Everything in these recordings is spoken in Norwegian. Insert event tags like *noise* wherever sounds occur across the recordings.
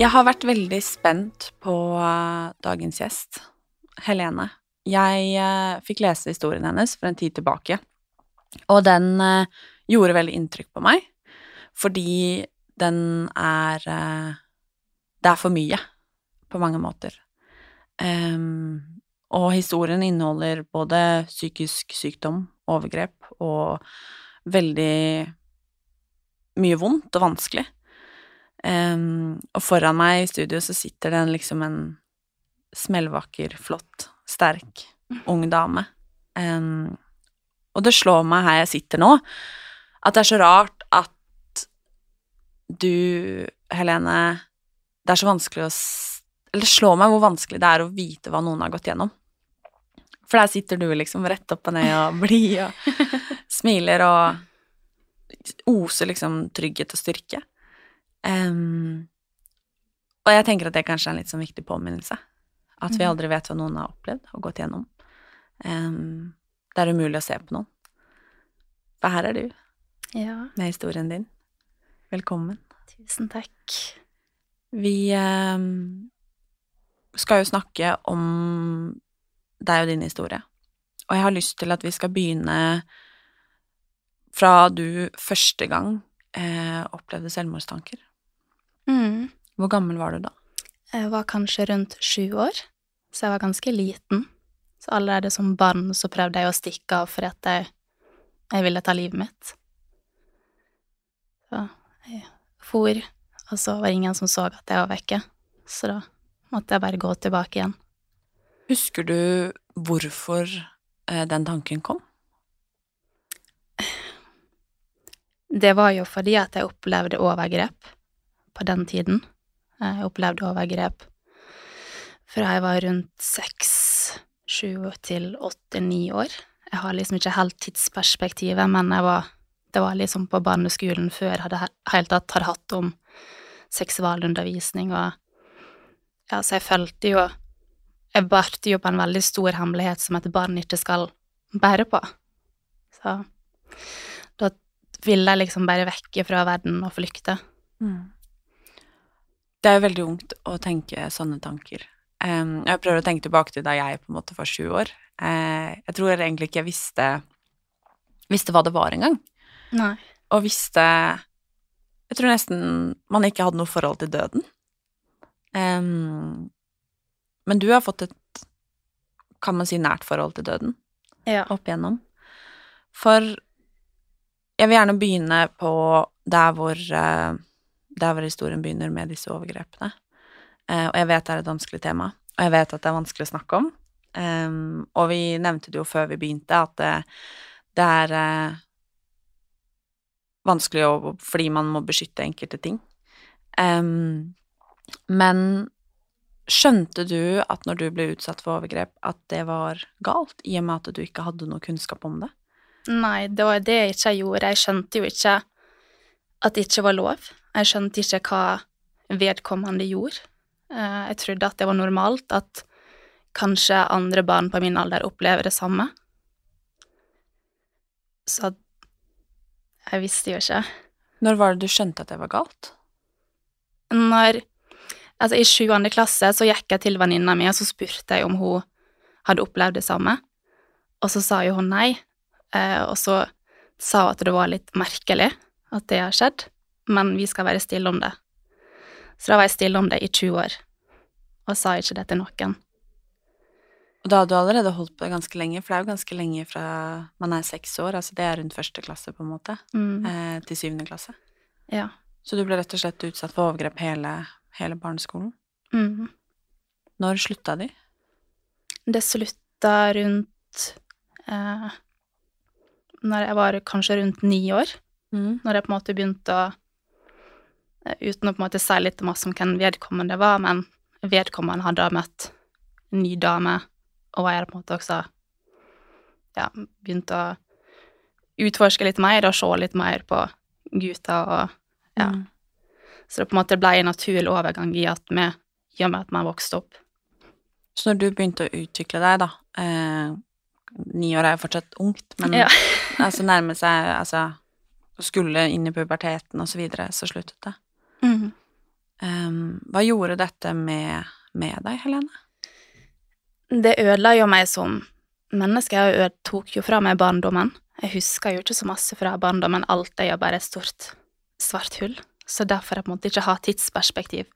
Jeg har vært veldig spent på eh, dagens gjest, Helene. Jeg eh, fikk lese historien hennes for en tid tilbake, og den eh, gjorde veldig inntrykk på meg, fordi den er Det er for mye, på mange måter. Um, og historien inneholder både psykisk sykdom, overgrep og veldig mye vondt og vanskelig. Em, og foran meg i studio så sitter det liksom en smellvakker, flott, sterk, ung dame. Um, og det slår meg her jeg sitter nå, at det er så rart at du, Helene Det er så vanskelig å Eller det slår meg hvor vanskelig det er å vite hva noen har gått gjennom. For der sitter du liksom rett opp og ned og *laughs* blid og smiler og oser liksom trygghet og styrke. Em, og jeg tenker at det kanskje er en litt sånn viktig påminnelse. At vi aldri vet hva noen har opplevd og gått gjennom. Um, det er umulig å se på noen. For her er du, Ja, med historien din. Velkommen. tusen takk. Vi um, skal jo snakke om deg og din historie. Og jeg har lyst til at vi skal begynne fra du første gang eh, opplevde selvmordstanker. Mm. Hvor gammel var du da? Jeg var kanskje rundt sju år, så jeg var ganske liten. Så allerede som barn så prøvde jeg å stikke av fordi at jeg, jeg ville ta livet mitt. Så jeg for, og så var det ingen som så at jeg var vekke. Så da måtte jeg bare gå tilbake igjen. Husker du hvorfor eh, den tanken kom? Det var jo fordi at jeg opplevde overgrep på den tiden. Jeg opplevde overgrep fra jeg var rundt seks, sju til åtte-ni år. Jeg har liksom ikke helt tidsperspektivet, men var, det var liksom på barneskolen før jeg hadde helt tatt hadde hatt om seksualundervisning, og ja, så jeg følte jo Jeg bærte jo på en veldig stor hemmelighet som et barn ikke skal bære på. Så da ville jeg liksom bare vekke fra verden og flykte. Det er jo veldig ungt å tenke sånne tanker. Jeg prøver å tenke tilbake til da jeg på en måte var sju år. Eh, jeg tror egentlig ikke jeg visste, visste hva det var engang. Nei. Og visste Jeg tror nesten man ikke hadde noe forhold til døden. Um, men du har fått et, kan man si, nært forhold til døden Ja. opp igjennom. For jeg vil gjerne begynne på der hvor, der hvor historien begynner med disse overgrepene. Eh, og jeg vet det er et vanskelig tema, og jeg vet at det er vanskelig å snakke om. Og vi nevnte det jo før vi begynte, at det, det er eh, vanskelig å, fordi man må beskytte enkelte ting. Em, men skjønte du at når du ble utsatt for overgrep, at det var galt, i og med at du ikke hadde noe kunnskap om det? Nei, det var det jeg ikke gjorde. Jeg skjønte jo ikke at det ikke var lov. Jeg skjønte ikke hva vedkommende gjorde. Eh, Jeg trodde at det var normalt, at kanskje andre barn på min alder opplever det samme. Så jeg visste jo ikke. Når var det du skjønte at det var galt? Når Altså, i sjuende klasse så gikk jeg til venninna mi, og så spurte jeg om hun hadde opplevd det samme. Og så sa jo hun nei, eh, og så sa hun at det var litt merkelig at det har skjedd, men vi skal være stille om det. Så da var jeg stille om det i 20 år, og sa ikke det til noen. Og da hadde du allerede holdt på det ganske lenge, for det er jo ganske lenge fra man er seks år, altså det er rundt første klasse, på en måte, Mm. eh, til syvende klasse. Ja. Så du ble rett og slett utsatt for overgrep hele, hele barneskolen. Mm. Når slutta de? Det slutta rundt eh, Når jeg var kanskje rundt ni år. Mm. Når jeg på en måte begynte å Uten å på en måte si litt masse om hvem vedkommende var, men vedkommende hadde møtt en ny dame, og jeg hadde på en måte også ja, begynt å utforske litt mer og se litt mer på gutter og ja. Mm. Så det på en måte ble en naturlig overgang i at vi, i og med at vi vokste opp. Så når du begynte å utvikle deg, da eh, Ni år er jo fortsatt ungt, men Ja. *laughs* altså nærme seg Altså skulle inn i puberteten og så videre, så sluttet det. Mhm. Um, hva gjorde dette med, med deg, Helene? Det ødela jo meg som menneske. Jeg tok jo fra meg barndommen. Jeg husker jo ikke så masse fra barndommen. Alt er jo bare et stort, svart hull. Så derfor jeg på en måte ikke har tidsperspektiv.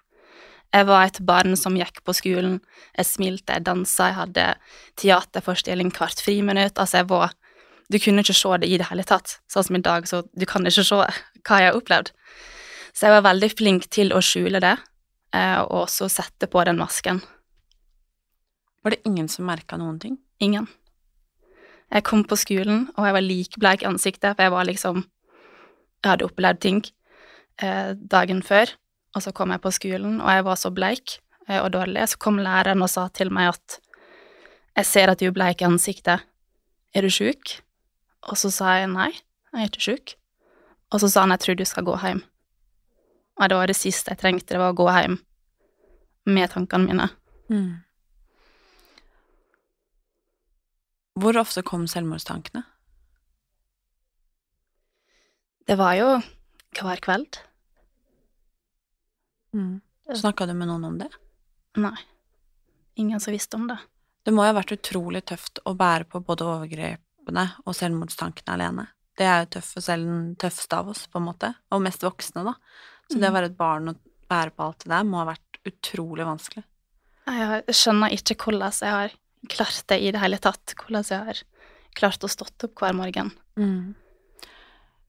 Jeg var et barn som gikk på skolen. Jeg smilte, jeg dansa, jeg hadde teaterforestilling hvert friminutt. Altså, jeg var Du kunne ikke se det i det hele tatt. Sånn som i dag, så du kan ikke se hva jeg har opplevd. Så jeg var veldig flink til å skjule det, eh, og også sette på den masken. Var det ingen som merka noen ting? Ingen. Jeg kom på skolen, og jeg var likbleik i ansiktet, for jeg var liksom Jeg hadde opplevd ting eh, dagen før, og så kom jeg på skolen, og jeg var så bleik eh, og dårlig. Så kom læreren og sa til meg at jeg ser at du er bleik i ansiktet. Er du sjuk? Og så sa jeg nei, jeg er ikke sjuk. Og så sa han jeg tror du skal gå hjem. Og det var det siste jeg trengte, det var å gå hjem med tankene mine. Mm. Hvor ofte kom selvmordstankene? Det var jo hver kveld. Mm. Snakka du med noen om det? Nei. Ingen som visste om det. Det må jo ha vært utrolig tøft å bære på både overgrepene og selvmordstankene alene. Det er jo tøft for selv den tøffeste av oss, på en måte, og mest voksne, da. Så det å være et barn og bære på alt det der må ha vært utrolig vanskelig. Jeg skjønner ikke hvordan jeg har klart det i det hele tatt. Hvordan jeg har klart å stått opp hver morgen. Mm.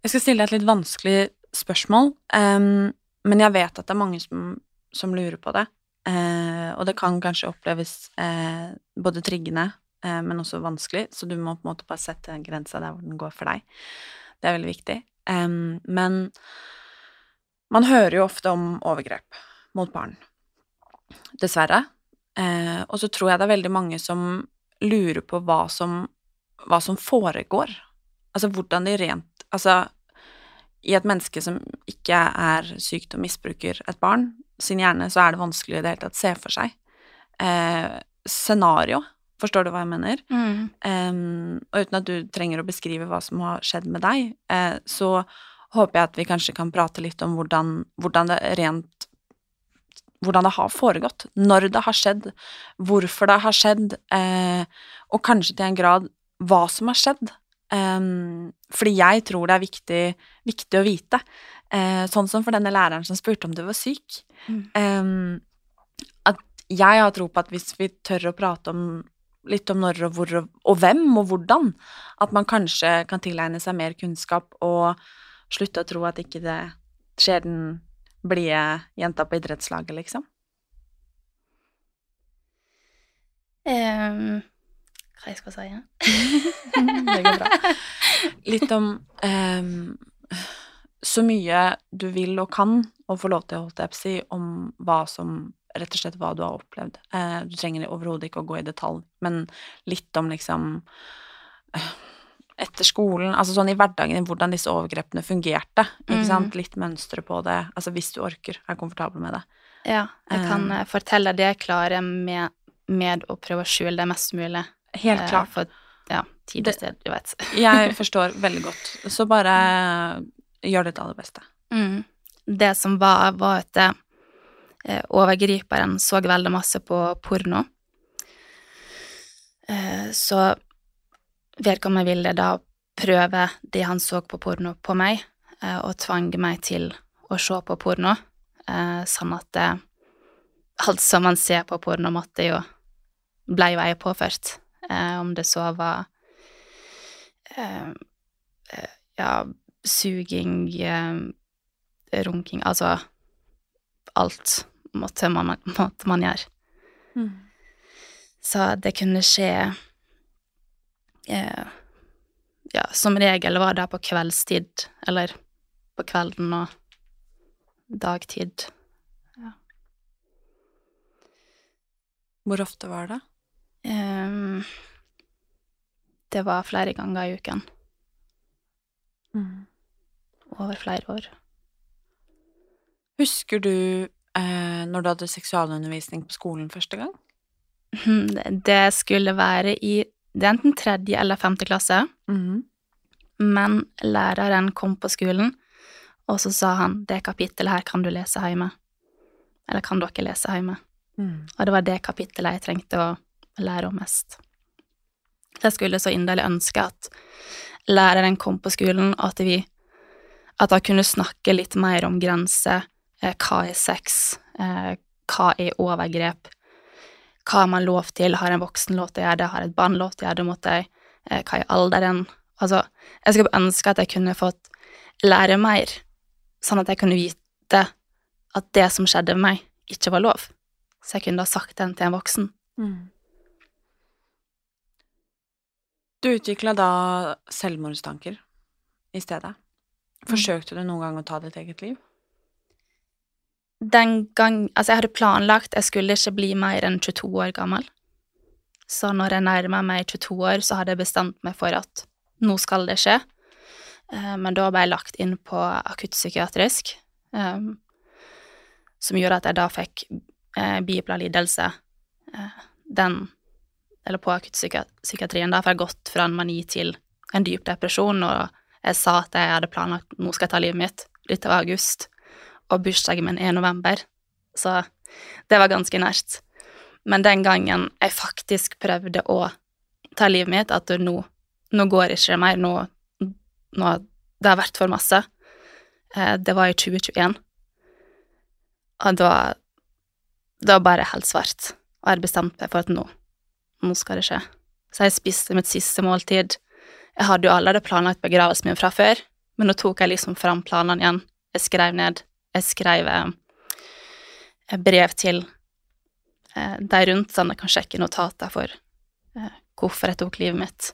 Jeg skal stille deg et litt vanskelig spørsmål, um, men jeg vet at det er mange som, som lurer på det. Uh, og det kan kanskje oppleves uh, både triggende, uh, men også vanskelig, så du må på en måte bare sette grensa der hvor den går for deg. Det er veldig viktig. Um, men man hører jo ofte om overgrep mot barn. Dessverre. Eh, og så tror jeg det er veldig mange som lurer på hva som, hva som foregår. Altså hvordan de rent Altså i et menneske som ikke er sykt og misbruker et barn sin hjerne, så er det vanskelig i det hele tatt å se for seg. Eh, scenario, forstår du hva jeg mener? Em, og uten at du trenger å beskrive hva som har skjedd med deg, eh, så håper jeg at vi kanskje kan prate litt om hvordan, hvordan det rent hvordan det har foregått, når det har skjedd, hvorfor det har skjedd, eh, og kanskje til en grad hva som har skjedd. Eh, fordi jeg tror det er viktig, viktig å vite. Eh, sånn som for denne læreren som spurte om du var syk. Mm. Em, at jeg har tro på at hvis vi tør å prate om litt om når og hvor og, og hvem og hvordan, at man kanskje kan tilegne seg mer kunnskap og slutte å tro at ikke det skjer den blide jenta på idrettslaget, liksom. Um, hva jeg skal si? Ja? *laughs* Det går bra. Litt om um, så mye du vil og kan, og få lov til, holdt jeg på å si, om hva som Rett og slett hva du har opplevd. Uh, du trenger overhodet ikke å gå i detalj, men litt om liksom eh, etter skolen, altså sånn i hverdagen, hvordan disse overgrepene fungerte. Ikke sant? Litt mønstre på det. Altså hvis du orker, er komfortabel med det. Ja, jeg kan um, fortelle det jeg klarer med, med å prøve å skjule det mest mulig. Helt Eh, klart. For ja, tid og sted, du vet. *laughs* Jeg forstår veldig godt. Så bare gjør ditt aller beste. Mm. Det som var, var at overgriperen så veldig masse på porno. Så vedkommende ville da prøve det han så på porno på meg, eh, og tvang meg til å se på porno, eh, sånn at det, alt som man ser på porno, måtte jo ble jo jeg påført, eh, om det så var eh, eh, ja, suging, eh, runking, altså alt måtte man, måtte man gjøre. Mm. Så det kunne skje eh, Ja, som regel var det på kveldstid, eller på kvelden og dagtid. Hvor ofte var det? Ehm, det var flere ganger i uken. Mm. Over flere år. Husker du eh, når du hadde seksualundervisning på skolen første gang? *laughs* Det skulle være i Det er enten tredje eller femte klasse, men læreren kom på skolen, og så sa han det kapittelet her kan du lese hjemme. Eller kan dere lese hjemme? Mm. Og det var det kapittelet jeg trengte å lære om mest. Jeg skulle så inderlig ønske at læreren kom på skolen, og at vi At han kunne snakke litt mer om grenser. Eh, hva er sex? Eh, hva er overgrep? Hva har man lov til? Har en voksen lov til å gjøre det? Har et barn lov til å gjøre det mot deg? Eh, hva er alderen? Altså, jeg skulle ønske at jeg kunne fått lære mer, sånn at jeg kunne vite at det som skjedde med meg, ikke var lov. Så jeg kunne da sagt den til en voksen. Mm. Du utvikla da selvmordstanker i stedet. Forsøkte du noen gang å ta ditt eget liv? Den gang Altså, jeg hadde planlagt Jeg skulle ikke bli mer enn 22 år gammel. Så når jeg nærma meg 22 år, så hadde jeg bestemt meg for at nå skal det skje. Eh, Men da ble jeg lagt inn på akuttpsykiatrisk, eh, som gjorde at jeg da fikk eh, bipolar lidelse. Eh, Den Eller på akuttpsykiatrien, da, for jeg har gått fra en mani til en dyp depresjon, og jeg sa at jeg hadde planlagt nå skal jeg ta livet mitt. Dette var august, og bursdagen min er november, så det var ganske nært. Men den gangen jeg faktisk prøvde å ta livet mitt, at nå, nå går ikke det mer, nå, nå Det har vært for masse. Eh, Det var i 2021. Og da var bare helt svart. Og jeg bestemte meg for at nå, nå skal det skje. Så jeg spiste mitt siste måltid. Jeg hadde jo allerede planlagt begravelsen min fra før, men nå tok jeg liksom fram planene igjen. Jeg skrev ned. Jeg skrev eh, brev til eh, de rundt, sånn at jeg kan sjekke notater for eh, hvorfor jeg tok livet mitt.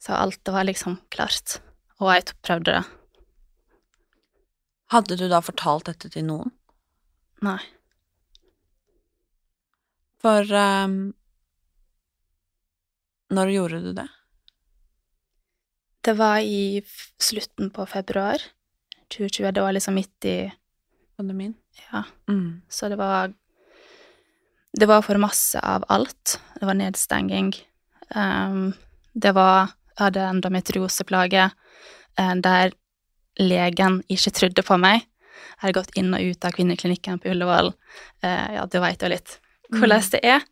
Så alt var liksom klart. Og jeg prøvde det. Hadde du da fortalt dette til noen? Nei. For um, Når gjorde du det? Det var i slutten på februar 2020. Det var liksom midt i Pandemien? Ja. Mm. Så det var Det var for masse av alt. Det var nedstenging. Um, det var Jeg hadde endometrioseplage eh, der legen ikke trodde på meg. Jeg hadde gått inn og ut av kvinneklinikken på Ullevål. Uh, ja, du veit jo litt hvordan det er.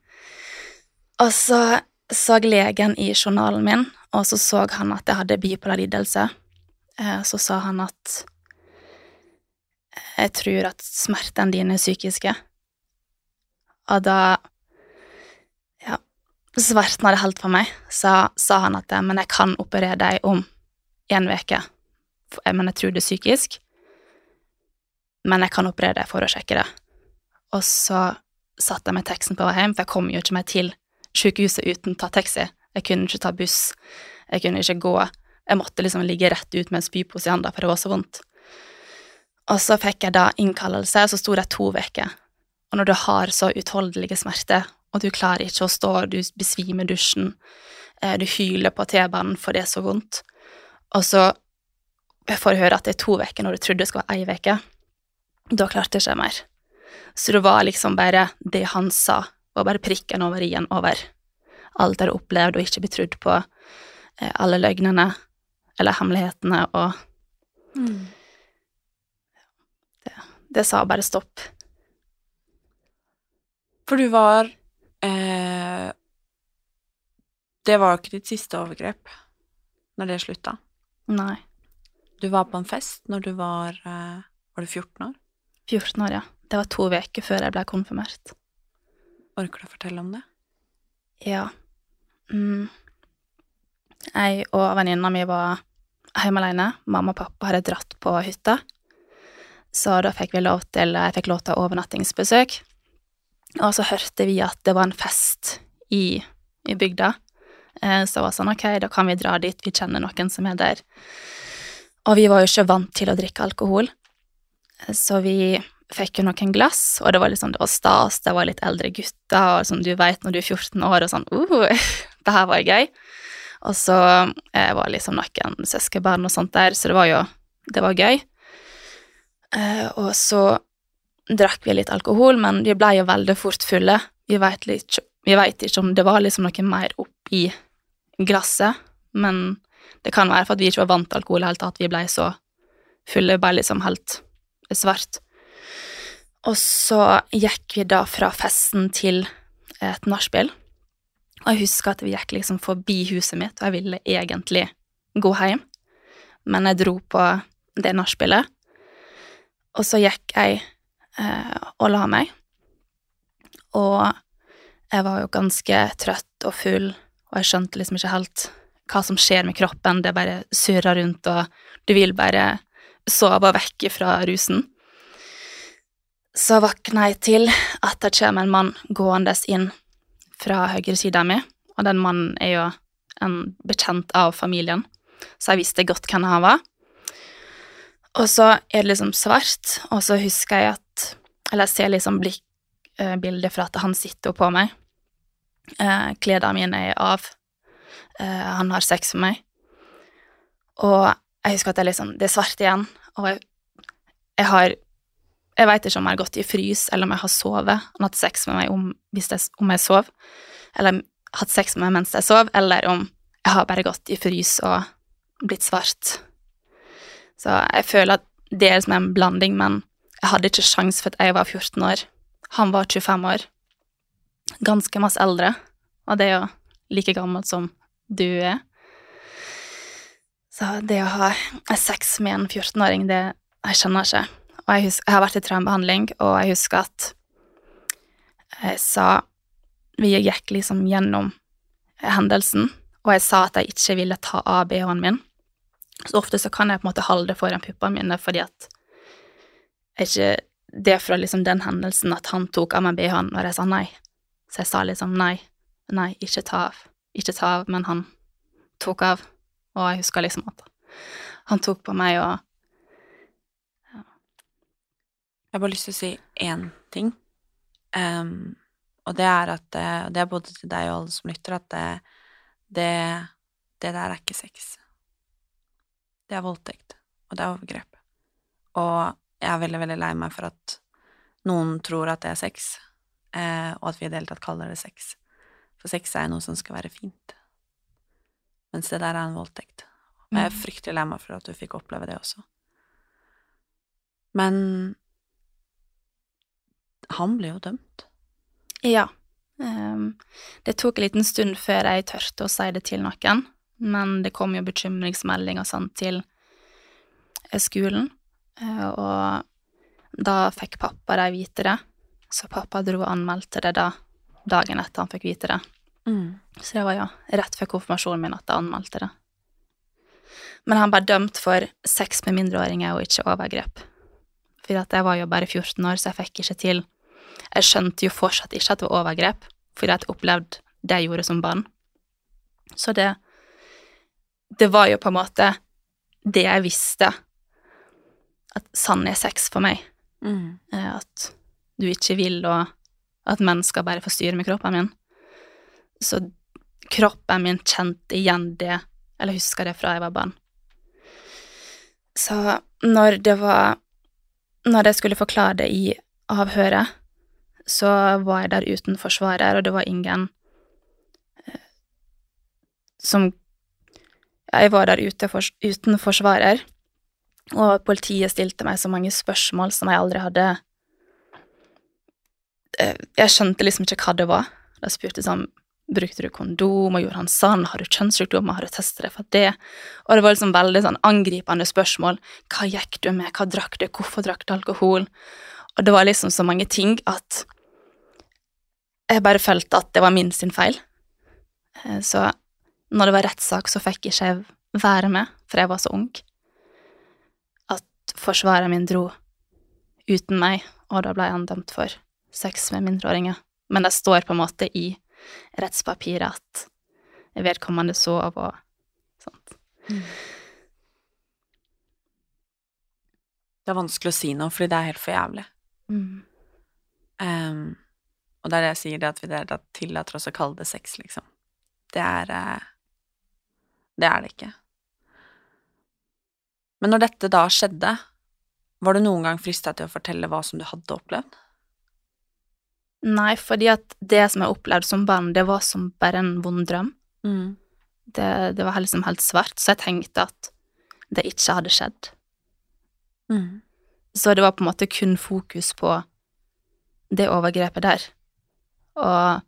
Og så så legen i journalen min, og så så han at jeg hadde bipolar lidelse. Eh, Så sa han at jeg tror at smertene dine er psykiske. Og da Ja, smerten det helt for meg, så sa han at men jeg kan operere deg om en uke. Men jeg tror det er psykisk. Men jeg kan operere deg for å sjekke det. Og så satte jeg meg teksten på vei hjem, for jeg kom jo ikke meg til sykehuset uten å ta taxi. Jeg kunne ikke ta buss. Jeg kunne ikke gå. Jeg måtte liksom ligge rett ut med en spypose i handa, for det var så vondt. Og så fikk jeg da innkallelse, så sto det to uker. Og når du har så utholdelige smerter, og du klarer ikke å stå, du besvimer dusjen, eh, du hyler på T-banen for det er så vondt, og så får jeg høre at det er to uker når du trodde det skulle være ei uke, da klarte jeg ikke mer. Så det var liksom bare det han sa, var bare prikken over i-en over alt jeg hadde opplevd og ikke blitt trodd på, eh, alle løgnene eller hemmelighetene, og det, det sa bare stopp. For du var eh, det var jo ikke ditt siste overgrep når det slutta. Nei. Du var på en fest når du var eh, Var du 14 år? 14 år, ja. Det var to uker før jeg ble konfirmert. Orker du å fortelle om det? Ja. Mm. Jeg og venninna mi var hjemme alene. Mamma og pappa hadde dratt på hytta. Så da fikk vi lov til Jeg fikk lov til overnattingsbesøk. Og så hørte vi at det var en fest i, i bygda. Så det var sånn, ok, da kan vi dra dit, vi kjenner noen som er der. Og vi var jo ikke vant til å drikke alkohol, Eh, så vi fikk jo noen glass, og det var liksom, det var stas, det var litt eldre gutter, og som du vet når du er 14 år, og sånn, uh, *laughs* det her var gøy. Og så eh, var liksom noen søskenbarn og sånt der, så det var jo, det var gøy. Eh, og så drakk vi litt alkohol, men vi ble jo veldig fort fulle. Vi vet, litt, ikke om det var liksom noe mer oppi glasset, men det kan være for at vi ikke var vant til alkohol i det hele tatt, vi ble så fulle, bare liksom helt svart. Og så gikk vi da fra festen til et nachspiel, og jeg husker at vi gikk liksom forbi huset mitt, og jeg ville egentlig gå hjem, men jeg dro på det nachspielet, og så gikk jeg eh, og la meg, og jeg var jo ganske trøtt og full, og jeg skjønte liksom ikke helt hva som skjer med kroppen, det bare surrer rundt, og du vil bare sove vekk fra rusen. Så våkna jeg til at det kommer en mann gående inn fra høyresida mi, og den mannen er jo en bekjent av familien, så jeg visste godt hvem han var. Og så er det liksom svart, og så husker jeg at Eller jeg ser liksom blikk, eh, fra at han sitter på meg. Eh, Klærne mine er av. Eh, han har sex med meg. Og jeg husker at det, liksom, det er svart igjen, og jeg, jeg har Jeg veit ikke om jeg har gått i frys, eller om jeg har sovet. Han har hatt sex med meg om, jeg, om jeg sov, eller hatt sex med meg mens jeg sov, eller om jeg har bare gått i frys og blitt svart. Så jeg føler at det er som en blanding, men jeg hadde ikke sjans for at jeg var 14 år. Han var 25 år. Ganske masse eldre, og det er jo like gammelt som du er. Så det å ha sex med en 14-åring, det jeg skjønner ikke. Og jeg, husker, jeg har vært i traumebehandling, og jeg husker at jeg sa Vi gikk liksom gjennom hendelsen, og jeg sa at jeg ikke ville ta av BH-en min. Så ofte så kan jeg på en måte holde det foran puppene mine fordi at ikke Det er fra liksom den hendelsen at han tok av meg BH-en når jeg sa nei. Så jeg sa liksom nei, nei, ikke ta av. Ikke ta av, men han tok av. Og jeg husker liksom at han tok på meg og Jeg har bare lyst til å si én ting, um, og det er at eh, Og det er både til deg og alle som lytter, at det, det, det der er ikke sex. Det er voldtekt, og det er overgrep. Og jeg er veldig, veldig lei meg for at noen tror at det er sex, eh, og at vi i det hele tatt kaller det sex. For sex er noe som skal være fint. Mens det der er en voldtekt. Og jeg er Mm. fryktelig lei meg for at du fikk oppleve det også. Men han ble jo dømt. Ja. Um, det tok en liten stund før jeg tørte å si det til noen, men det kom jo bekymringsmelding og sånn til eh, skolen, eh, og da fikk pappa de vite det, så pappa dro og anmeldte det da, dagen etter han fikk vite det. Så det var jo rett før konfirmasjonen min at jeg anmeldte det. Men han ble dømt for sex med mindreåringer og ikke overgrep. For jeg var jo bare 14 år, så jeg fikk ikke til Jeg skjønte jo fortsatt ikke at det var overgrep, fordi jeg opplevde det jeg gjorde som barn. Så det Det var jo på en måte det jeg visste, at sann er sex for meg. Mm. Eh, At du ikke vil, og at mennesker bare får styre med kroppen min. Så kroppen min kjente igjen det, eller husker det fra jeg var barn. Så når det var Når jeg skulle forklare det i avhøret, så var jeg der uten forsvarer, og det var ingen eh, som Jeg var der ute for, uten forsvarer, og politiet stilte meg så mange spørsmål som jeg aldri hadde eh, Jeg skjønte liksom ikke hva det var. De spurte sånn Brukte du kondom, og gjorde han sånn? Har du kjønnssykdommer? Har du testet deg for det? Og det var liksom veldig sånn angripende spørsmål. Hva gikk du med? Hva drakk du? Hvorfor drakk du alkohol? Og det var liksom så mange ting at jeg bare følte at det var min sin feil. Eh, Så når det var rettssak, så fikk ikke jeg være med, for jeg var så ung. At forsvareren min dro uten meg, og da ble han dømt for sex med mindreåringer. Men det står på en måte i rettspapiret at vedkommende sov og sånt. Det er vanskelig å si noe, fordi det er helt for jævlig. Mm. Um, og det er det jeg sier, det at vi tillater oss å kalle det sex, liksom. Det er eh, Det er det ikke. Men når dette da skjedde, var du noen gang frista til å fortelle hva som du hadde opplevd? Nei, fordi at det som jeg opplevde som barn, det var som bare en vond drøm. Mm. Det, det var liksom helt svart, så jeg tenkte at det ikke hadde skjedd. Mm. Så det var på en måte kun fokus på det overgrepet der. Og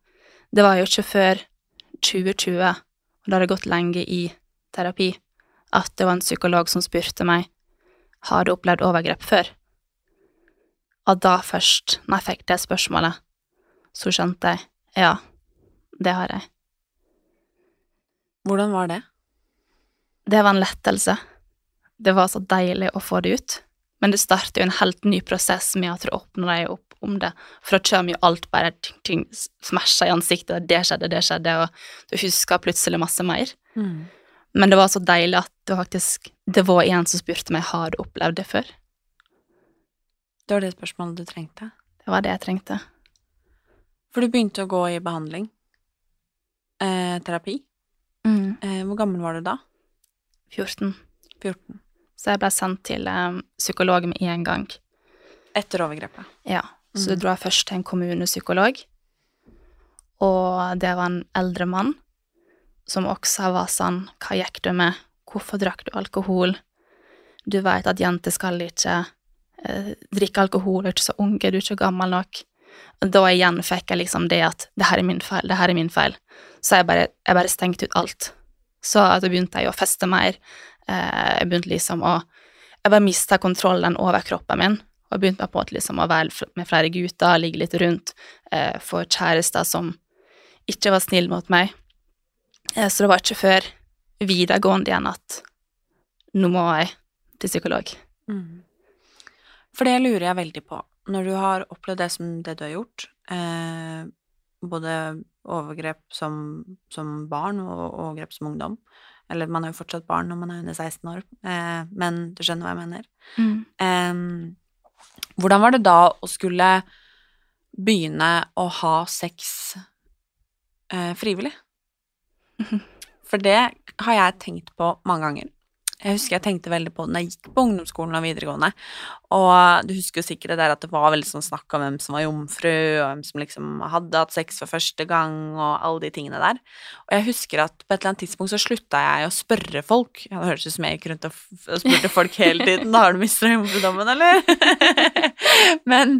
det var jo ikke før 2020, og da hadde det gått lenge i terapi, at det var en psykolog som spurte meg har du opplevd overgrep før. Og da først, når jeg fikk det spørsmålet, så skjønte jeg ja, det har jeg. Hvordan var det? Det var en lettelse. Det var så deilig å få det ut. Men det starter jo en helt ny prosess med at du åpner deg opp om det. For da kommer jo alt bare ting, ting smasha i ansiktet, det skjedde, det skjedde, og du husker plutselig masse mer. Mm. Men det var så deilig at det faktisk Det var en som spurte meg har du opplevd det før. Det var det spørsmålet du trengte? Det var det jeg trengte. For du begynte å gå i behandling. Eh, terapi. Mm. Eh, hvor gammel var du da? 14. 14. Så jeg ble sendt til eh, psykolog med en gang. Etter overgrepet. Ja. Så Mm. dro jeg først til en kommunepsykolog, og det var en eldre mann som også var sånn Hva gikk du med? Hvorfor drakk du alkohol? Du veit at jenter skal ikke eh, drikke alkohol, du er ikke så unge, du er ikke gammel nok. Da igjen fikk jeg liksom det at det her er min feil, det her er min feil. Så jeg bare, jeg bare stengte ut alt. Så at da begynte jeg å feste mer. Eh, jeg begynte liksom å Jeg bare mista kontrollen over kroppen min, og begynte på måte liksom å være med flere gutter, ligge litt rundt, eh, få kjærester som ikke var snille mot meg. Eh, så det var ikke før videregående igjen at nå må jeg til psykolog. Mm. For det lurer jeg veldig på. Når du har opplevd det som det du har gjort, eh, både overgrep som, som barn og overgrep som ungdom Eller man er jo fortsatt barn når man er under 16 år, eh, men du skjønner hva jeg mener. Eh, hvordan var det da å skulle begynne å ha sex eh, frivillig? For det har jeg tenkt på mange ganger. Jeg husker jeg tenkte veldig på det når jeg gikk på ungdomsskolen og videregående. Og du husker jo sikkert det der at det var veldig sånn snakk om hvem som var jomfru, og hvem som liksom hadde hatt sex for første gang, og alle de tingene der. Og jeg husker at på et eller annet tidspunkt så slutta jeg å spørre folk. Ja, det høres ut som jeg gikk rundt og, spurte folk hele tiden. Har du mista jomfrudommen, eller? *laughs* men,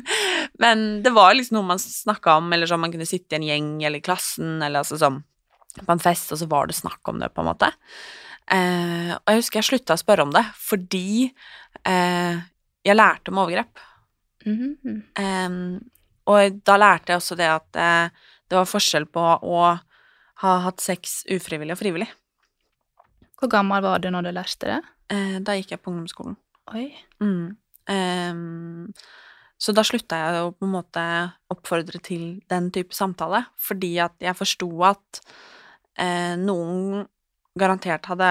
men det var liksom noe man snakka om, eller sånn man kunne sitte i en gjeng eller i klassen, eller altså sånn på en fest, og så var det snakk om det, på en måte. Eh, og jeg husker jeg slutta å spørre om det fordi eh, jeg lærte om overgrep. Mhm. Eh, og da lærte jeg også det at eh, det var forskjell på å ha hatt sex ufrivillig og frivillig. Hvor gammel var du når du lærte det? Eh, da gikk jeg på ungdomsskolen. Oi. Mm. Så da slutta jeg å på en måte oppfordre til den type samtale, fordi at jeg forsto at eh, noen garantert hadde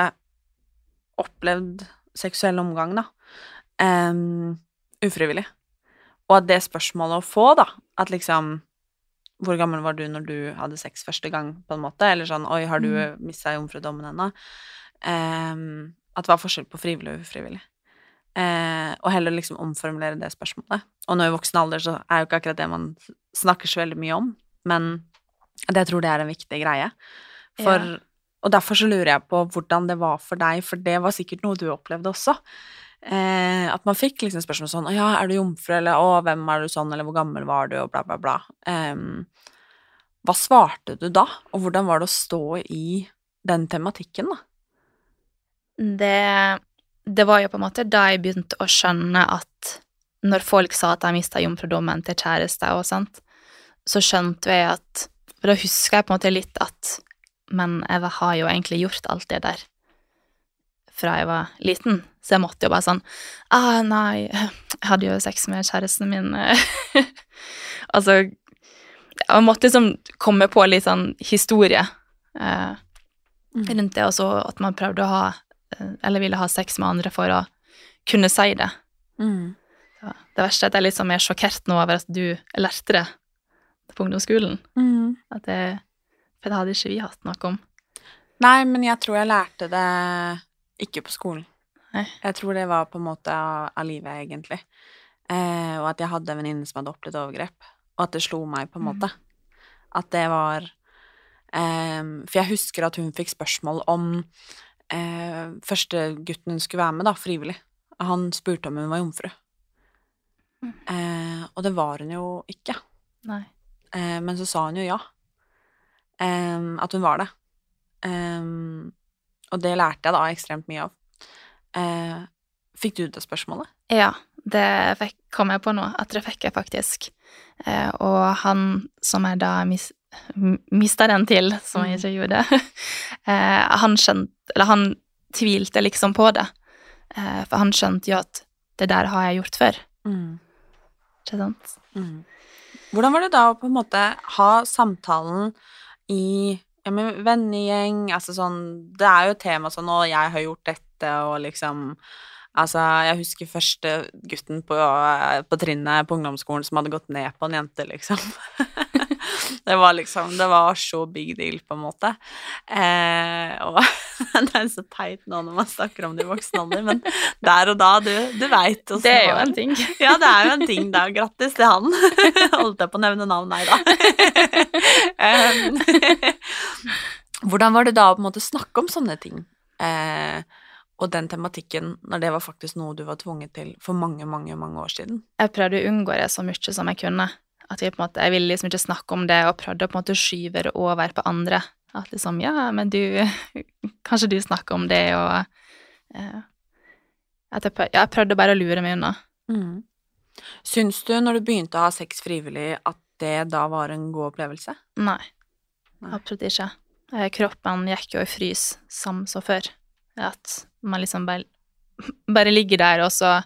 opplevd seksuell omgang, da, um, ufrivillig. Og at det spørsmålet å få, da, at liksom Hvor gammel var du når du hadde sex første gang, på en måte? Eller sånn Oi, har du Mm. mista jomfrudommen ennå? Um, at det var forskjell på frivillig og ufrivillig. Uh, og heller liksom omformulere det spørsmålet. Og nå i voksen alder så er jo ikke akkurat det man snakker så veldig mye om, men jeg tror det er en viktig greie. For, Ja. Og derfor så lurer jeg på hvordan det var for deg, for det var sikkert noe du opplevde også. Eh, at man fikk liksom spørsmål sånn Å ja, 'Er du jomfru?' eller 'Å, hvem er du sånn?' eller 'Hvor gammel var du?' og bla, bla, bla. Em, hva svarte du da, og hvordan var det å stå i den tematikken, da? Det, det var jo på en måte da jeg begynte å skjønne at når folk sa at de mista jomfrudommen til kjæreste og sånt, så skjønte jeg at For da husker jeg på en måte litt at Men jeg har jo egentlig gjort alt det der fra jeg var liten, så jeg måtte jo bare sånn ah, nei, jeg hadde jo sex med kjæresten min *laughs* Altså Jeg måtte liksom komme på litt sånn historie eh, rundt det, og så at man prøvde å ha eh, Eller ville ha sex med andre for å kunne si det. Mm. Det verste er at jeg er sånn mer sjokkert nå over at du lærte det på ungdomsskolen. Mm. At det, for det hadde ikke vi hatt noe om. Nei, men jeg tror jeg lærte det ikke på skolen. Nei. Jeg tror det var på en måte av, av livet, egentlig. Eh, og at jeg hadde en venninne som hadde opplevd overgrep, og at det slo meg, på en måte. At det var eh, For jeg husker at hun fikk spørsmål om eh, første gutten hun skulle være med, da, frivillig. Han spurte om hun var jomfru. Eh, og det var hun jo ikke. Nei. Eh, men så sa hun jo ja. Em, at hun var det. Um, og det lærte jeg da ekstremt mye av. Uh, fikk du det spørsmålet? Ja, det fikk, kom jeg på nå, at det fikk jeg faktisk. Uh, og han som jeg da mis, mista den til, som jeg ikke gjorde, uh, *laughs* han skjønte Eller han tvilte liksom på det. For han skjønte jo at det der har jeg gjort før. Ikke sant? Mm. Hvordan var det da å på en måte ha samtalen i ja, men vennegjeng, altså sånn Det er jo et tema sånn 'Å, jeg har gjort dette', og liksom Altså, jeg husker første gutten på, på trinnet på ungdomsskolen som hadde gått ned på en jente, liksom. *laughs* *laughs* det var liksom Det var så big deal, på en måte. Eh, og *laughs* det er så teit nå når man snakker om det i voksen alder, men der og da, du, du veit åssen Det er jo en ting. *laughs* Ja, det er jo en ting, da. Grattis til han. Holdt jeg på å nevne navn? Nei da. Um, Hvordan var det da å på en måte snakke om sånne ting? Eh, og den tematikken, når det var faktisk noe du var tvunget til for mange, mange, mange år siden? Jeg prøvde å unngå det så mye som jeg kunne. At vi på en måte, Jeg ville liksom ikke snakke om det, og prøvde å på en måte skyve det over på andre. At liksom Ja, men du *laughs* Kanskje du snakker om det, og eh, at jeg, prøvde, jeg prøvde bare å lure meg unna. Mm. Syns du, når du begynte å ha sex frivillig, at det da var en god opplevelse? Nei. Nei. Absolutt ikke. Eh, Kroppen gikk jo i frys, som så før. At man liksom bare, *laughs* bare ligger der, og så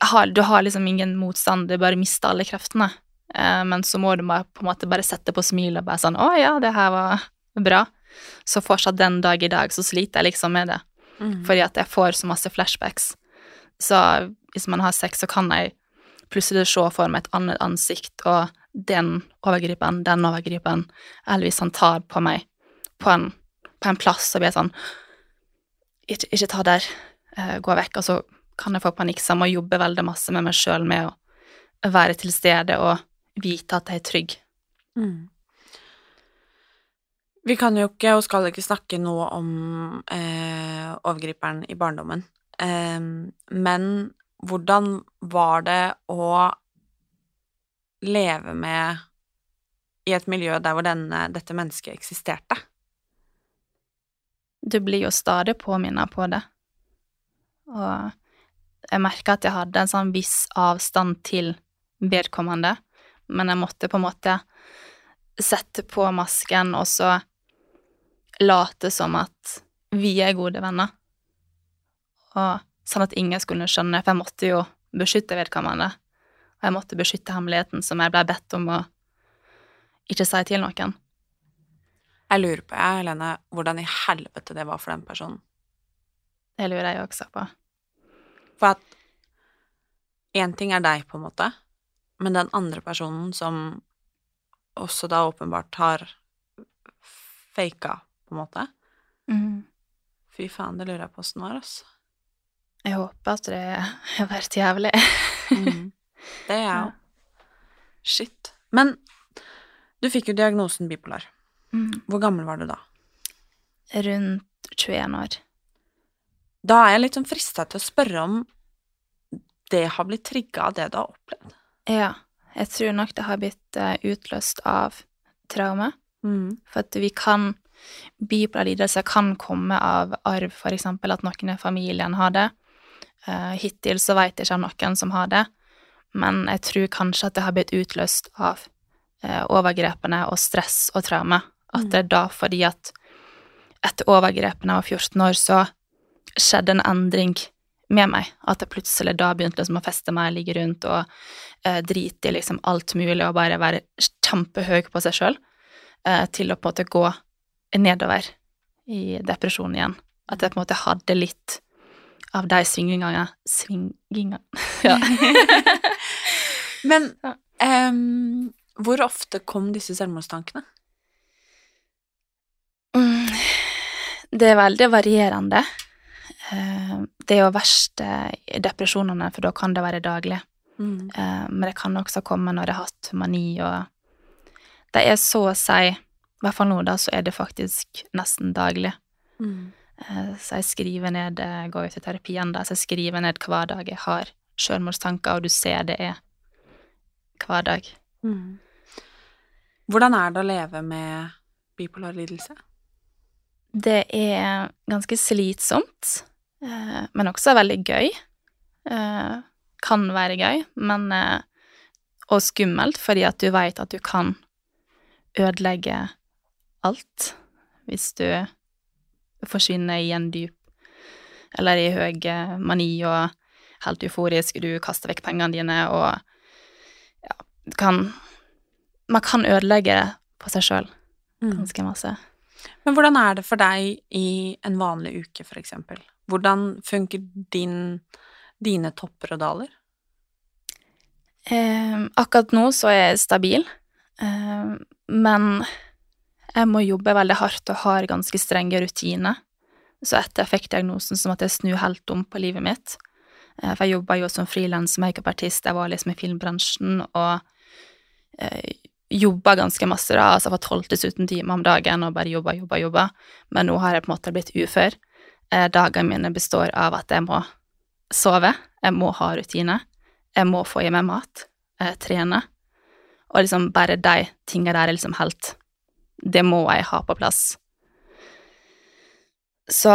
har, Du har liksom ingen motstand, du bare mister alle kreftene. Eh, men så må du bare, på en måte bare sette på smilet og bare sånn 'Å ja, det her var bra'. Så fortsatt den dag i dag så sliter jeg liksom med det. Fordi at jeg får så masse flashbacks. Så hvis man har sex, så kan jeg plutselig se for meg et annet ansikt, og den overgriperen, den overgriperen, eller hvis han tar på meg på en, på en plass, og blir sånn ikke, ikke ta der, eh, gå vekk. Og så kan jeg få panikk, så jeg må jobbe veldig masse med meg sjøl med å være til stede og vite at jeg er trygg. Mm. Vi kan jo ikke og skal ikke snakke noe om eh, overgriperen i barndommen. Eh, men hvordan var det å leve med i et miljø der hvor denne, dette mennesket eksisterte? Du blir jo stadig påminnet på det. Og jeg merka at jeg hadde en sånn viss avstand til vedkommende, men jeg måtte på en måte sette på masken og så late som at vi er gode venner. Og sånn at ingen skulle skjønne, for jeg måtte jo beskytte vedkommende. Og jeg måtte beskytte hemmeligheten som jeg ble bedt om å ikke si til noen. Jeg lurer på, jeg, Helene, hvordan i helvete det var for den personen. Det lurer jeg også på. For at én ting er deg, på en måte, men den andre personen som også da åpenbart har faka, på en måte Fy faen, det lurer jeg på åssen var, altså. Jeg håper at det har vært jævlig. Mm. Det er jeg òg. Shit. Men du fikk jo diagnosen bipolar. Mm. Hvor gammel var du da? Rundt 21 år. Da er jeg litt sånn frista til å spørre om det har blitt trigga av det du har opplevd. Ja, Jeg tror nok det har blitt eh, utløst av traume. Mm. For at vi kan Bipolar lidelse kan komme av arv, eksempel at noen i familien har det. Eh, hittil så vet jeg ikke om noen som har det, men jeg tror kanskje at det har blitt utløst av eh, overgrepene og stress og traume. At Mm. det er da fordi at etter overgrepene av 14 år, så skjedde en endring med meg. At jeg plutselig da begynte liksom å feste meg, ligge rundt og eh, drite i liksom alt mulig og bare være kjempehøy på seg sjøl, eh, til å på en måte gå nedover i depresjon igjen. At jeg på en måte hadde litt av de svingingene Svingingene *laughs* Ja. *laughs* Men um, hvor ofte kom disse selvmordstankene? Mm, Det er veldig varierende. Eh, Det er jo verst eh, depresjonene, for da kan det være daglig. Mm. Eh, Men det kan også komme når jeg har hatt mani, og det er så å si I hvert fall nå, da, så er det faktisk nesten daglig. Mm. Så jeg skriver ned Jeg går jo til terapi da, så jeg skriver ned hver dag jeg har selvmordstanker, og du ser det er hver dag. Mm. Hvordan er det å leve med bipolar lidelse? Det er ganske slitsomt, men også veldig gøy. Eh, kan være gøy, men eh, Og skummelt, fordi at du veit at du kan ødelegge alt hvis du forsvinner i en dyp Eller i høy eh, mani og helt euforisk, du kaster vekk pengene dine og ja, kan Man kan ødelegge det på seg sjøl Mm. ganske masse. Men hvordan er det for deg i en vanlig uke, for eksempel? Hvordan funker din, dine topper og daler? Eh, akkurat nå så er jeg stabil, eh, men jeg må jobbe veldig hardt og har ganske strenge rutiner. Så etter jeg fikk diagnosen, som at jeg snur helt om på livet mitt. Eh, for jeg jobba jo som frilans makeupartist, jeg var liksom i filmbransjen og eh, jobba ganske masse, da, altså fra 12 til 17 timer om dagen og bare jobba, jobba, jobba. Men nå har jeg på en måte blitt ufør. Eh, dagene mine består av at jeg må sove, jeg må ha rutiner, jeg må få i meg mat, eh, trene. Og liksom bare de tinga der er liksom helt Det må jeg ha på plass. Så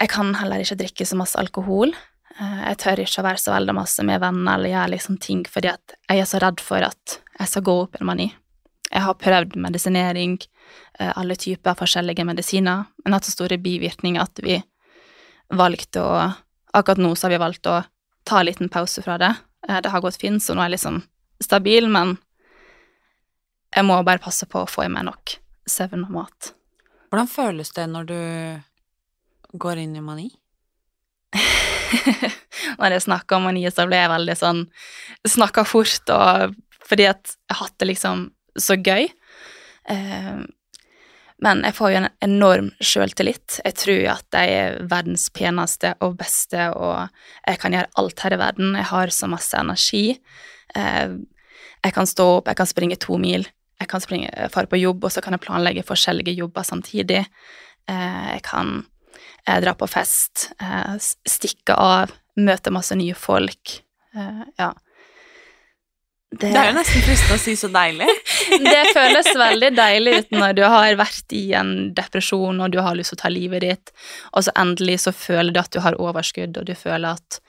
jeg kan heller ikke drikke så masse alkohol. Eh, Jeg tør ikke å være så veldig masse med venner eller gjøre liksom ting fordi at jeg er så redd for at jeg skal gå opp i en mani. Jeg har prøvd medisinering, alle typer forskjellige medisiner, men hatt så store bivirkninger at vi valgte å Akkurat nå så har vi valgt å ta en liten pause fra det. Eh, Det har gått fint, så nå er jeg liksom stabil, men jeg må bare passe på å få i meg nok søvn og mat. Hvordan føles det når du går inn i mani? *laughs* Når jeg snakker om mani, så blir jeg veldig sånn Snakker fort, og fordi at jeg har hatt det liksom så gøy. Men jeg får jo en enorm sjøltillit. Jeg tror at jeg er verdens peneste og beste, og jeg kan gjøre alt her i verden. Jeg har så masse energi. Eh, jeg kan stå opp, jeg kan springe to mil, jeg kan springe, fare på jobb, og så kan jeg planlegge forskjellige jobber samtidig. Eh, jeg kan eh, dra på fest, stikke av, møte masse nye folk. Ja. Det er jo nesten fristende å si så deilig. *laughs* det føles veldig deilig ut når du har vært i en depresjon og du har lyst til å ta livet ditt, og så endelig så føler du at du har overskudd, og du føler at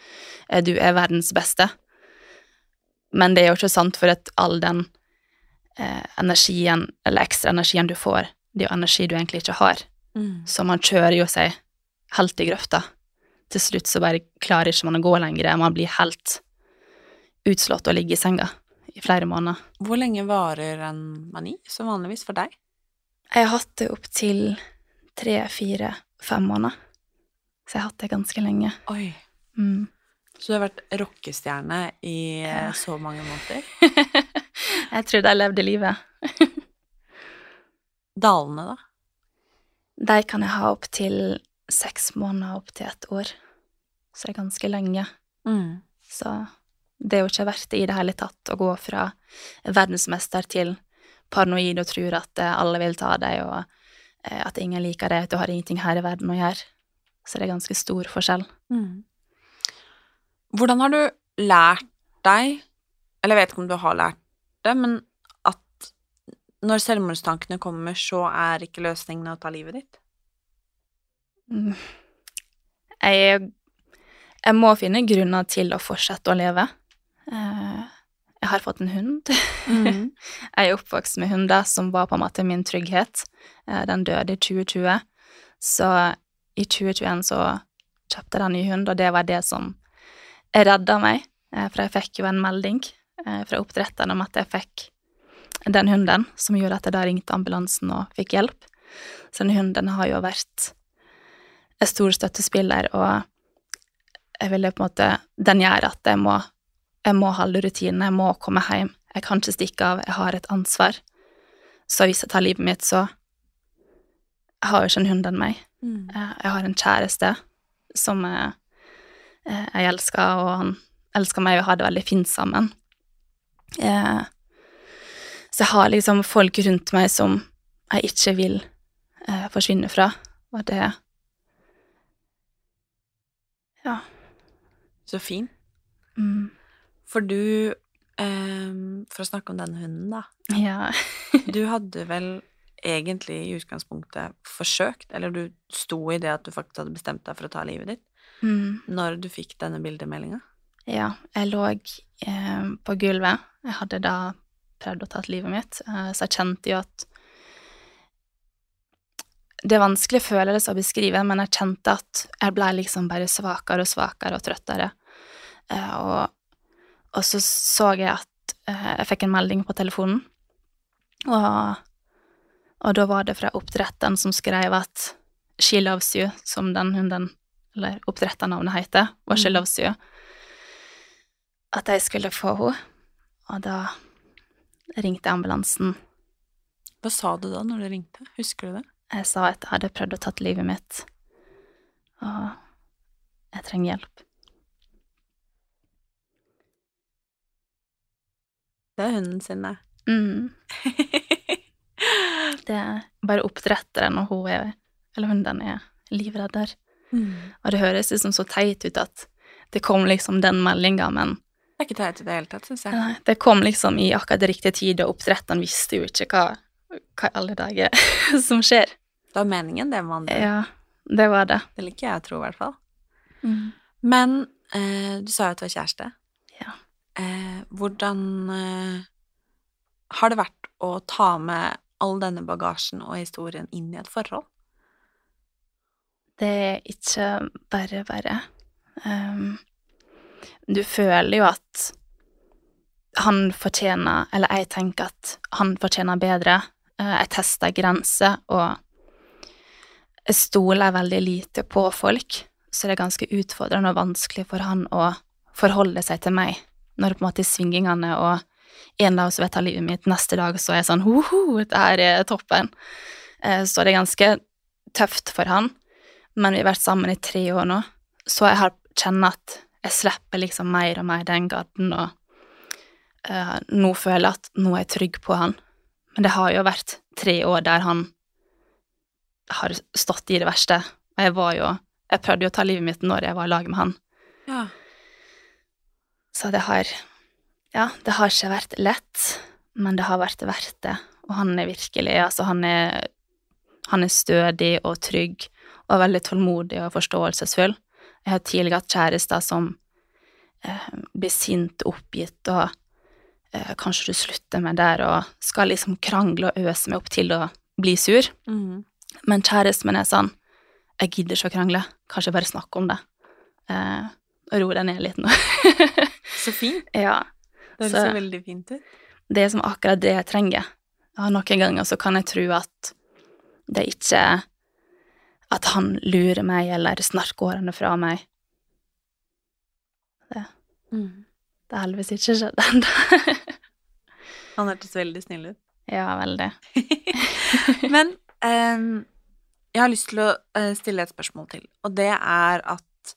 eh, du er verdens beste. Men det er jo ikke sant, for at all den eh, energien, eller ekstra energien du får, det er jo energi du egentlig ikke har. Mm. Så man kjører jo seg helt i grøfta. Til slutt så bare klarer ikke man å gå lenger, man blir helt utslått og ligger i senga i flere måneder. Hvor lenge varer en mani, som vanligvis for deg? Jeg har hatt det opptil tre, fire, fem måneder. Så jeg har hatt det ganske lenge. Oi. Mm. Så du har vært rockestjerne i eh, Ja. så mange måneder? *laughs* jeg trodde jeg levde livet. *laughs* Dalene, da? De kan jeg ha opptil seks måneder, opptil et år. Så det er ganske lenge. Mm. Så det er jo ikke verdt det i det hele tatt å gå fra verdensmester til paranoid og tror at eh, alle vil ta deg, og eh, at ingen liker deg, at du har ingenting her i verden å gjøre. Så det er ganske stor forskjell. Mm. Hvordan har du lært deg, eller jeg vet ikke om du har lært det, men at når selvmordstankene kommer, så er ikke løsningen å ta livet ditt? Mm. Jeg, jeg må finne grunner til å fortsette å leve. Eh, Jeg har fått en hund. *laughs* Mhm. Jeg er oppvokst med hunder, som var på en måte min trygghet. Eh, Den døde i 2020, så i 2021 så kjøpte jeg en ny hund, og det var det som redda meg. Eh, For jeg fikk jo en melding fra oppdretteren om at jeg fikk den hunden, som gjorde at jeg da ringte ambulansen og fikk hjelp. Så den hunden har jo vært en stor støttespiller, og jeg ville på en måte Den gjør at jeg må, jeg må holde rutinen, jeg må komme hjem. Jeg kan ikke stikke av, jeg har et ansvar. Så hvis jeg tar livet mitt, så Jeg har jo ikke en hund enn meg. Mm. Eh, Jeg har en kjæreste som eh, eh, jeg elsker, og han elsker meg, og vi har det veldig fint sammen. Jeg, Så jeg har liksom folk rundt meg som jeg ikke vil eh, forsvinne fra, og det Ja. Så fin. Mm. For du um, For å snakke om den hunden, da. Ja. Du hadde vel egentlig i utgangspunktet forsøkt, eller du sto i det at du faktisk hadde bestemt deg for å ta livet ditt, Mm. når du fikk denne bildemeldinga? Ja, jeg lå eh, på gulvet. Jeg hadde da prøvd å ta livet mitt, eh, så jeg kjente jo at Det er vanskelig følelse å beskrive, men jeg kjente at jeg ble liksom bare svakere og svakere og trøttere. Eh, og, og så så jeg at eh, jeg fikk en melding på telefonen, og, og da var det fra oppdretteren som skrev at She loves you, som den hunden, eller oppdretternavnet heter, var She Mm. loves you at jeg skulle få henne, og da ringte ambulansen. Hva sa du da når du ringte? Husker du det? Jeg sa at jeg hadde prøvd å tatt livet mitt, og jeg trenger hjelp. Det hundene hunden sin, det. Mm. *laughs* Det er bare oppdretteren og hun er, eller hunden er livredder. Mm. Og det høres liksom så teit ut at det kom liksom den meldinga, men Det er ikke teit i det hele tatt, syns jeg. Nei, det kom liksom i akkurat riktig tid, og oppdretteren visste jo ikke hva, hva i alle dager *laughs* som skjer. Det var meningen, det, med andre. Ja, det var det. Det liker jeg å tro, i hvert fall. Mm. Men eh, du sa jo at du var kjæreste. Eh, hvordan eh, har det vært å ta med all denne bagasjen og historien inn i et forhold? Det er ikke bare bare. Um, du føler jo at han fortjener Eller jeg tenker at han fortjener bedre. Uh, jeg tester grenser, og jeg stoler veldig lite på folk, så det er ganske utfordrende og vanskelig for han å forholde seg til meg når det på en måte svingingene og en dag så vil jeg livet mitt, neste dag så er jeg sånn hoho, det her er toppen. Eh, Så det er ganske tøft for han, men vi har vært sammen i tre år nå, så jeg har kjenner at jeg slipper liksom mer og mer den garden, og eh, nå føler jeg at nå er jeg trygg på han. Men det har jo vært tre år der han har stått i det verste, og jeg var jo Jeg prøvde jo å ta livet mitt når jeg var i lag med han. Ja. Så det har Ja, det har ikke vært lett, men det har vært verdt det. Og han er virkelig Altså, han er Han er stødig og trygg og veldig tålmodig og forståelsesfull. Jeg har tidligere hatt kjærester som eh, blir sint og oppgitt og eh, Kanskje du slutter med der, og skal liksom krangle og øse meg opp til å bli sur. Mm. Men kjæresten min er sånn Jeg gidder ikke å krangle. Kanskje bare snakke om det. Eh, og ro deg ned litt nå. *laughs* Så fint. ja. Det Så- ser veldig fint ut. Det er som akkurat det jeg trenger. Ja, noen ganger så kan jeg tro at det ikke er At han lurer meg eller snarker årene fra meg. Det, det har heldigvis ikke skjedd ennå. *laughs* Han hørtes veldig snill ut. ja, veldig. *laughs* Men um, jeg har lyst til å eh, stille et spørsmål til, og det er at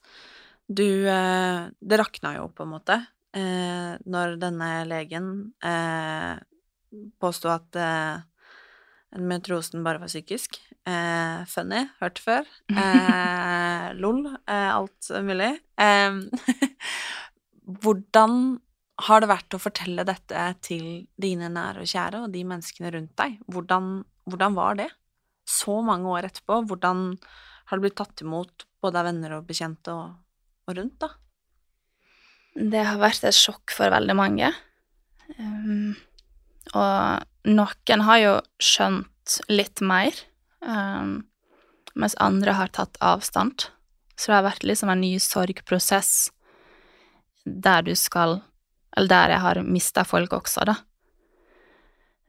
du eh, Det rakna jo, på en måte, eh, når denne legen eh, påsto at eh, endometriosen bare var psykisk. Eh, funny, hørt før. Eh, *laughs* lol, eh, alt mulig. *laughs* Hvordan har det vært å fortelle dette til dine nære og kjære og de menneskene rundt deg? Hvordan, hvordan var det? Så mange år etterpå, hvordan har det blitt tatt imot både av venner og bekjente og, og rundt, da? Det har vært et sjokk for veldig mange. Um, og noen har jo skjønt litt mer, um, mens andre har tatt avstand. Så det har vært liksom en ny sorgprosess der du skal Eller der jeg har mista folk også, da.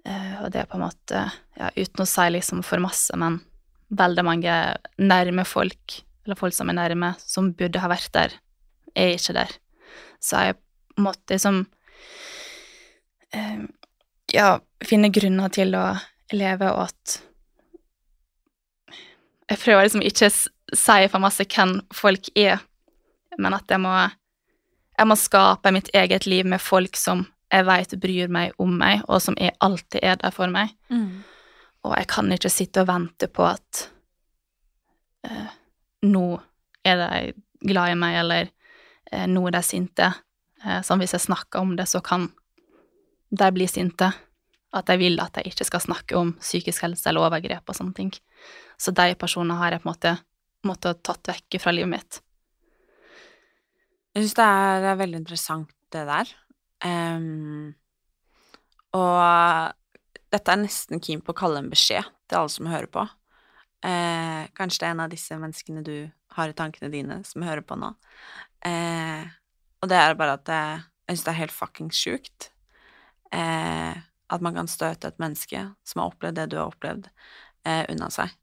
Uh, og det er på en måte, ja, uten å si liksom for masse, men veldig mange nærme folk, eller folk som er nærme, som burde ha vært der, er ikke der. Så jeg måtte liksom eh, Ja, finne grunner til å leve, og at Jeg prøver liksom ikke å si for masse hvem folk er, men at jeg må Jeg må skape mitt eget liv med folk som jeg vet bryr meg om meg, og som er, alltid er der for meg. Mm. Og jeg kan ikke sitte og vente på at eh, nå er de glad i meg, eller nå er de sinte. Eh, sånn hvis jeg snakker om det, så kan de bli sinte. At jeg vil at jeg ikke skal snakke om psykisk helse eller overgrep og sånne ting. Så de personene har jeg på en måte måttet tatt vekk fra livet mitt. Jeg syns det er er veldig interessant, det der. Um, og dette er nesten keen på å kalle en beskjed til alle som hører på. Uh, kanskje det er en av disse menneskene du har i tankene dine, som hører på nå. Eh, og det er bare at jeg, jeg syns det er helt fuckings sjukt. Eh, at man kan støte et menneske som har opplevd det du har opplevd, eh, unna seg.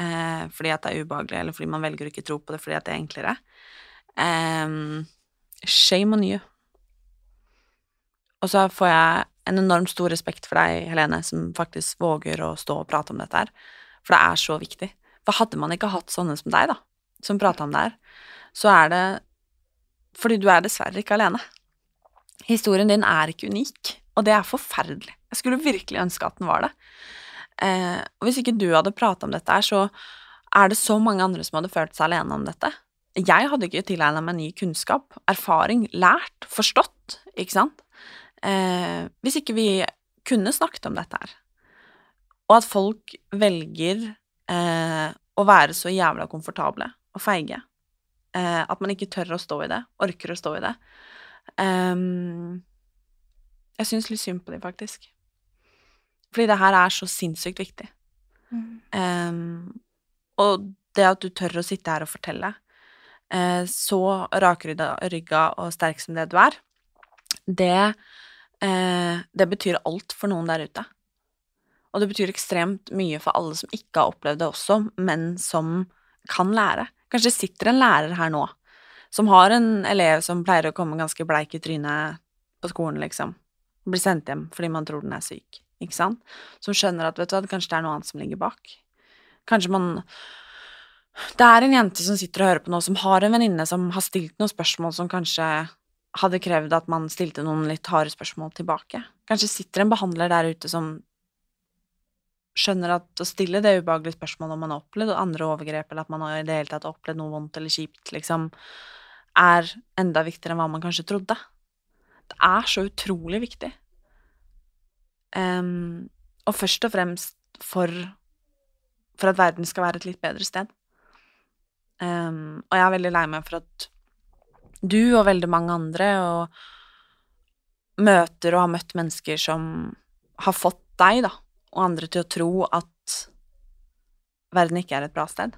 Eh, fordi at det er ubehagelig, eller fordi man velger å ikke tro på det fordi at det er enklere. Em, shame on you. Og så får jeg en enormt stor respekt for deg, Helene, som faktisk våger å stå og prate om dette her. For det er så viktig. For hadde man ikke hatt sånne som deg, da, som prata om det her, så er det fordi du er dessverre ikke alene. Historien din er ikke unik, og det er forferdelig. Jeg skulle virkelig ønske at den var det. Eh, og hvis ikke du hadde prata om dette her, så er det så mange andre som hadde følt seg alene om dette. Jeg hadde ikke tilegna meg ny kunnskap, erfaring, lært, forstått, ikke sant, eh, hvis ikke vi kunne snakket om dette her. Og at folk velger eh, å være så jævla komfortable og feige. Eh, at man ikke tør å stå i det, orker å stå i det. Um, jeg syns litt synd på dem, faktisk. Fordi det her er så sinnssykt viktig. Em, og det at du tør å sitte her og fortelle, eh, så rakrygga rygga og sterk som det du er, det, eh, det betyr alt for noen der ute. Og det betyr ekstremt mye for alle som ikke har opplevd det også, men som kan lære. Kanskje sitter en lærer her nå som har en elev som pleier å komme ganske bleik i trynet på skolen, liksom. Blir sendt hjem fordi man tror den er syk, ikke sant? Som skjønner at, vet du hva, kanskje det er noe annet som ligger bak. Kanskje man Det er en jente som sitter og hører på nå, som har en venninne som har stilt noen spørsmål som kanskje hadde krevd at man stilte noen litt harde spørsmål tilbake. Kanskje sitter en behandler der ute som skjønner at å stille det ubehagelige spørsmålet om man har opplevd andre overgrep, eller at man har i det hele tatt opplevd noe vondt eller kjipt, liksom, er enda viktigere enn hva man kanskje trodde. Det er så utrolig viktig. Um, og først og fremst for, for at verden skal være et litt bedre sted. Um, og jeg er veldig lei meg for at du og veldig mange andre og møter og har møtt mennesker som har fått deg, da, og andre til å tro at verden ikke er et bra sted.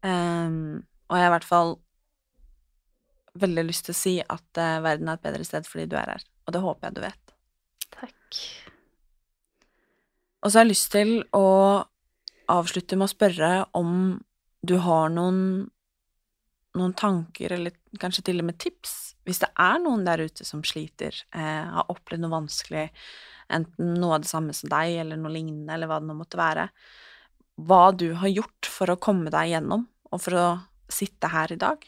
Um, og jeg har i hvert fall veldig lyst til å si at uh, verden er et bedre sted fordi du er her, og det håper jeg du vet. Takk. Og så har jeg lyst til å avslutte med å spørre om du har noen, noen tanker, eller kanskje til og med tips, hvis det er noen der ute som sliter, eh, har opplevd noe vanskelig, enten noe av det samme som deg, eller noe lignende, eller hva det nå måtte være, hva du har gjort for å komme deg gjennom, og for å sitte her i dag.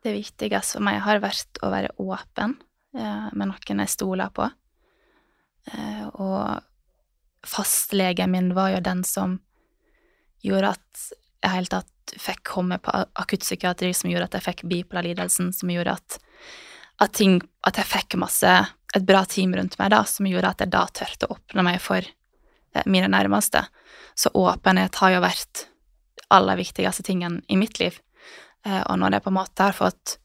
Det viktigste for meg har vært å være åpen eh, med noen jeg stoler på. Eh, og fastlegen min var jo den som gjorde at jeg helt tatt fikk komme på akuttpsykiatri, som gjorde at jeg fikk bipolarlidelsen, som gjorde at, at ting At jeg fikk masse et bra team rundt meg da, som gjorde at jeg da turte å åpne meg for eh, mine nærmeste. Så åpenhet har jo vært aller viktigste tingen i mitt liv. Eh, og når jeg på en måte har fått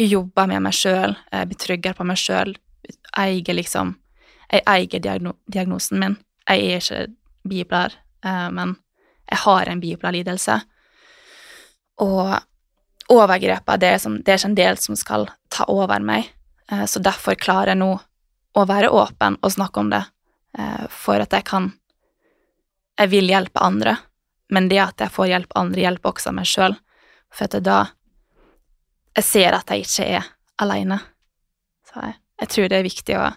jobba med meg sjøl, eh, blitt tryggere på meg sjøl, eier liksom Jeg eier diagno diagnosen min. Jeg er ikke bipolar, men jeg har en bipolar lidelse. Og overgrepene, det, som, det er ikke en del som skal ta over meg. Eh, så derfor klarer jeg nå å være åpen og snakke om det, eh, for at jeg kan Jeg vil hjelpe andre, men det at jeg får hjelp andre, hjelper også meg sjøl. For at da Jeg ser at jeg ikke er aleine. Så jeg, jeg, tror det er viktig å,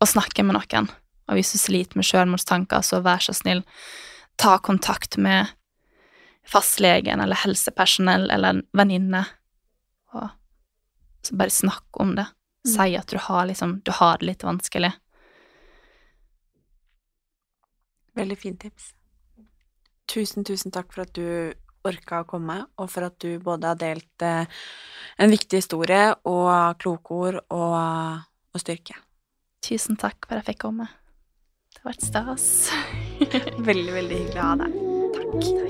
å snakke med noen. Og hvis du sliter med sjølmordstanker, så vær så snill, ta kontakt med fastlegen eller helsepersonell eller en venninne, og så bare snakk om det. Mm. Si at du har, liksom, du har det litt vanskelig. Veldig fint tips. Tusen, tusen takk for at du orka å komme, og for at du både har delt eh, en viktig historie og kloke ord og, og styrke. Tusen takk for at jeg fikk komme. Det har vært stas. *laughs* veldig, veldig hyggelig å ha deg. moderne.